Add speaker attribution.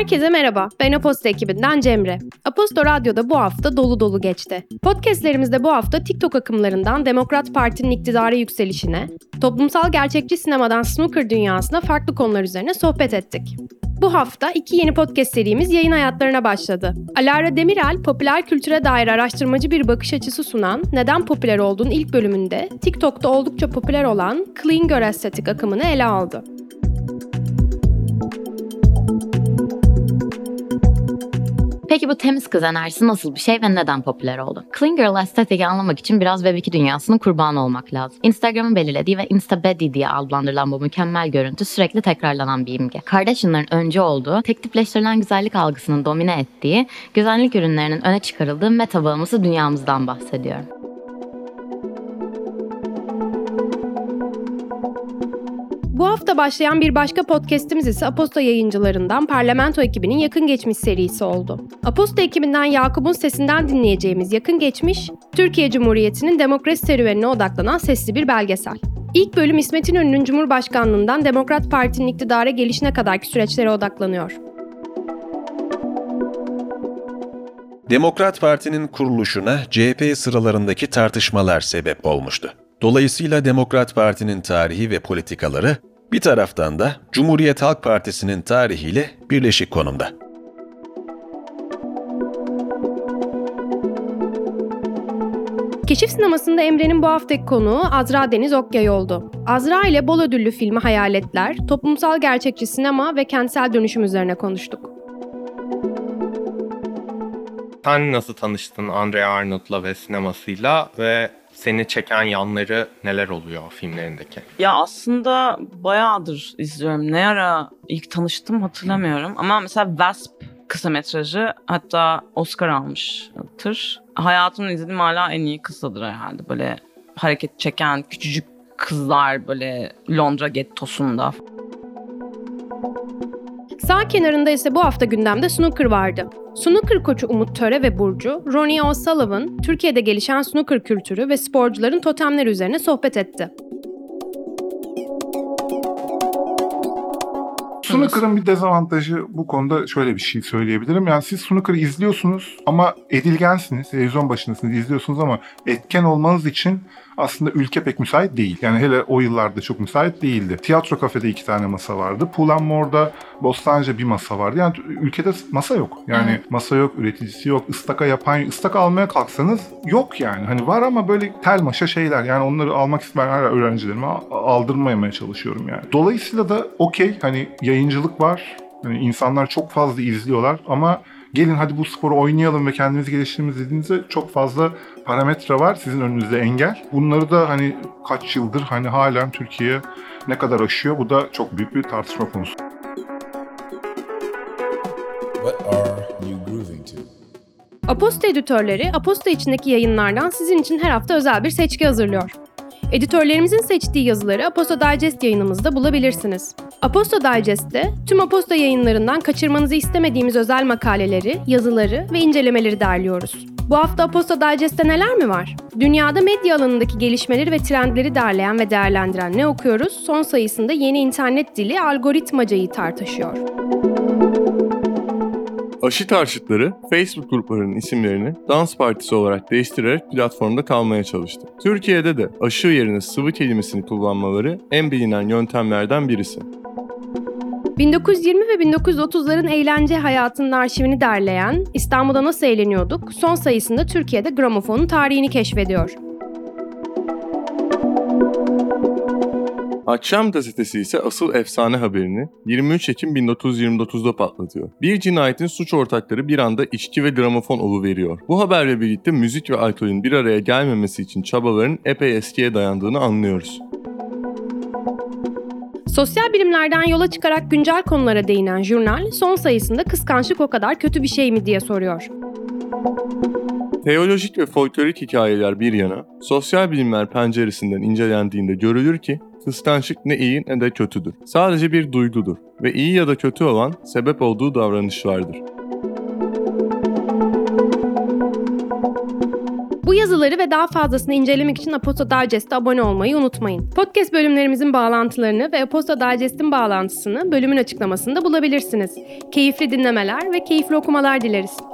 Speaker 1: Herkese merhaba. Ben Aposto ekibinden Cemre. Aposto Radyo'da bu hafta dolu dolu geçti. Podcastlerimizde bu hafta TikTok akımlarından Demokrat Parti'nin iktidara yükselişine, toplumsal gerçekçi sinemadan snooker dünyasına farklı konular üzerine sohbet ettik. Bu hafta iki yeni podcast serimiz yayın hayatlarına başladı. Alara Demirel, popüler kültüre dair araştırmacı bir bakış açısı sunan Neden Popüler Olduğun ilk bölümünde TikTok'ta oldukça popüler olan Clean Girl estetik akımını ele aldı.
Speaker 2: Peki bu temiz kız enerjisi nasıl bir şey ve neden popüler oldu? Clean Girl estetiği anlamak için biraz Web2 dünyasının kurbanı olmak lazım. Instagram'ın belirlediği ve Instabody diye adlandırılan bu mükemmel görüntü sürekli tekrarlanan bir imge. Kardashian'ların önce olduğu, tek tipleştirilen güzellik algısının domine ettiği, güzellik ürünlerinin öne çıkarıldığı meta bağımlısı dünyamızdan bahsediyorum.
Speaker 1: Bu hafta başlayan bir başka podcast'imiz ise Aposto yayıncılarından Parlamento ekibinin Yakın Geçmiş serisi oldu. Aposto ekibinden Yakup'un sesinden dinleyeceğimiz Yakın Geçmiş, Türkiye Cumhuriyeti'nin demokrasi serüvenine odaklanan sesli bir belgesel. İlk bölüm İsmet İnönü'nün Cumhurbaşkanlığından Demokrat Parti'nin iktidara gelişine kadarki süreçlere odaklanıyor.
Speaker 3: Demokrat Parti'nin kuruluşuna CHP sıralarındaki tartışmalar sebep olmuştu. Dolayısıyla Demokrat Parti'nin tarihi ve politikaları bir taraftan da Cumhuriyet Halk Partisi'nin tarihiyle birleşik konumda.
Speaker 1: Keşif sinemasında Emre'nin bu haftaki konuğu Azra Deniz Okyay oldu. Azra ile bol ödüllü filmi Hayaletler, toplumsal gerçekçi sinema ve kentsel dönüşüm üzerine konuştuk.
Speaker 4: Sen nasıl tanıştın Andrea Arnold'la ve sinemasıyla ve seni çeken yanları neler oluyor filmlerindeki?
Speaker 5: Ya aslında bayağıdır izliyorum. Ne ara ilk tanıştım hatırlamıyorum. Ama mesela Wasp kısa metrajı hatta Oscar almıştır. Hayatımda izlediğim hala en iyi kısadır herhalde. Böyle hareket çeken küçücük kızlar böyle Londra gettosunda.
Speaker 1: Sağ kenarında ise bu hafta gündemde snooker vardı. Snooker koçu Umut Töre ve Burcu, Ronnie O'Sullivan, Türkiye'de gelişen snooker kültürü ve sporcuların totemleri üzerine sohbet etti.
Speaker 6: Snooker'ın bir dezavantajı bu konuda şöyle bir şey söyleyebilirim. Yani siz snooker'ı izliyorsunuz ama edilgensiniz. Televizyon başındasınız, izliyorsunuz ama etken olmanız için aslında ülke pek müsait değil. Yani hele o yıllarda çok müsait değildi. Tiyatro kafede iki tane masa vardı. Pull&More'da Bostancı'da bir masa vardı. Yani ülkede masa yok. Yani evet. masa yok, üreticisi yok, ıstaka yapan, ıstaka almaya kalksanız yok yani. Hani var ama böyle tel maşa şeyler. Yani onları almak isteyen öğrencilerime aldırmamaya çalışıyorum yani. Dolayısıyla da okey hani yayıncılık var. Hani insanlar çok fazla izliyorlar ama gelin hadi bu sporu oynayalım ve kendimizi geliştiririz dediğinizde çok fazla parametre var sizin önünüzde engel. Bunları da hani kaç yıldır hani halen Türkiye ne kadar aşıyor bu da çok büyük bir tartışma konusu.
Speaker 1: What are you grooving to? Aposto editörleri Aposto içindeki yayınlardan sizin için her hafta özel bir seçki hazırlıyor. Editörlerimizin seçtiği yazıları Aposto Digest yayınımızda bulabilirsiniz. Aposto Digest'te tüm Aposto yayınlarından kaçırmanızı istemediğimiz özel makaleleri, yazıları ve incelemeleri derliyoruz. Bu hafta Aposto Digest'te neler mi var? Dünyada medya alanındaki gelişmeleri ve trendleri derleyen ve değerlendiren ne okuyoruz? Son sayısında yeni internet dili algoritmacayı tartışıyor.
Speaker 7: Aşı tarşıtları Facebook gruplarının isimlerini dans partisi olarak değiştirerek platformda kalmaya çalıştı. Türkiye'de de aşı yerine sıvı kelimesini kullanmaları en bilinen yöntemlerden birisi.
Speaker 1: 1920 ve 1930'ların eğlence hayatının arşivini derleyen İstanbul'da Nasıl Eğleniyorduk son sayısında Türkiye'de gramofonun tarihini keşfediyor.
Speaker 7: Akşam gazetesi ise asıl efsane haberini 23 Ekim 1929'da patlatıyor. Bir cinayetin suç ortakları bir anda içki ve gramofon veriyor. Bu haberle birlikte müzik ve alkolün bir araya gelmemesi için çabaların epey eskiye dayandığını anlıyoruz.
Speaker 1: Sosyal bilimlerden yola çıkarak güncel konulara değinen jurnal son sayısında kıskançlık o kadar kötü bir şey mi diye soruyor.
Speaker 7: Teolojik ve folklorik hikayeler bir yana, sosyal bilimler penceresinden incelendiğinde görülür ki kıskançlık ne iyi ne de kötüdür. Sadece bir duygudur ve iyi ya da kötü olan sebep olduğu davranışlardır.
Speaker 1: Bu yazıları ve daha fazlasını incelemek için Aposto Digest'e abone olmayı unutmayın. Podcast bölümlerimizin bağlantılarını ve Aposto Digest'in bağlantısını bölümün açıklamasında bulabilirsiniz. Keyifli dinlemeler ve keyifli okumalar dileriz.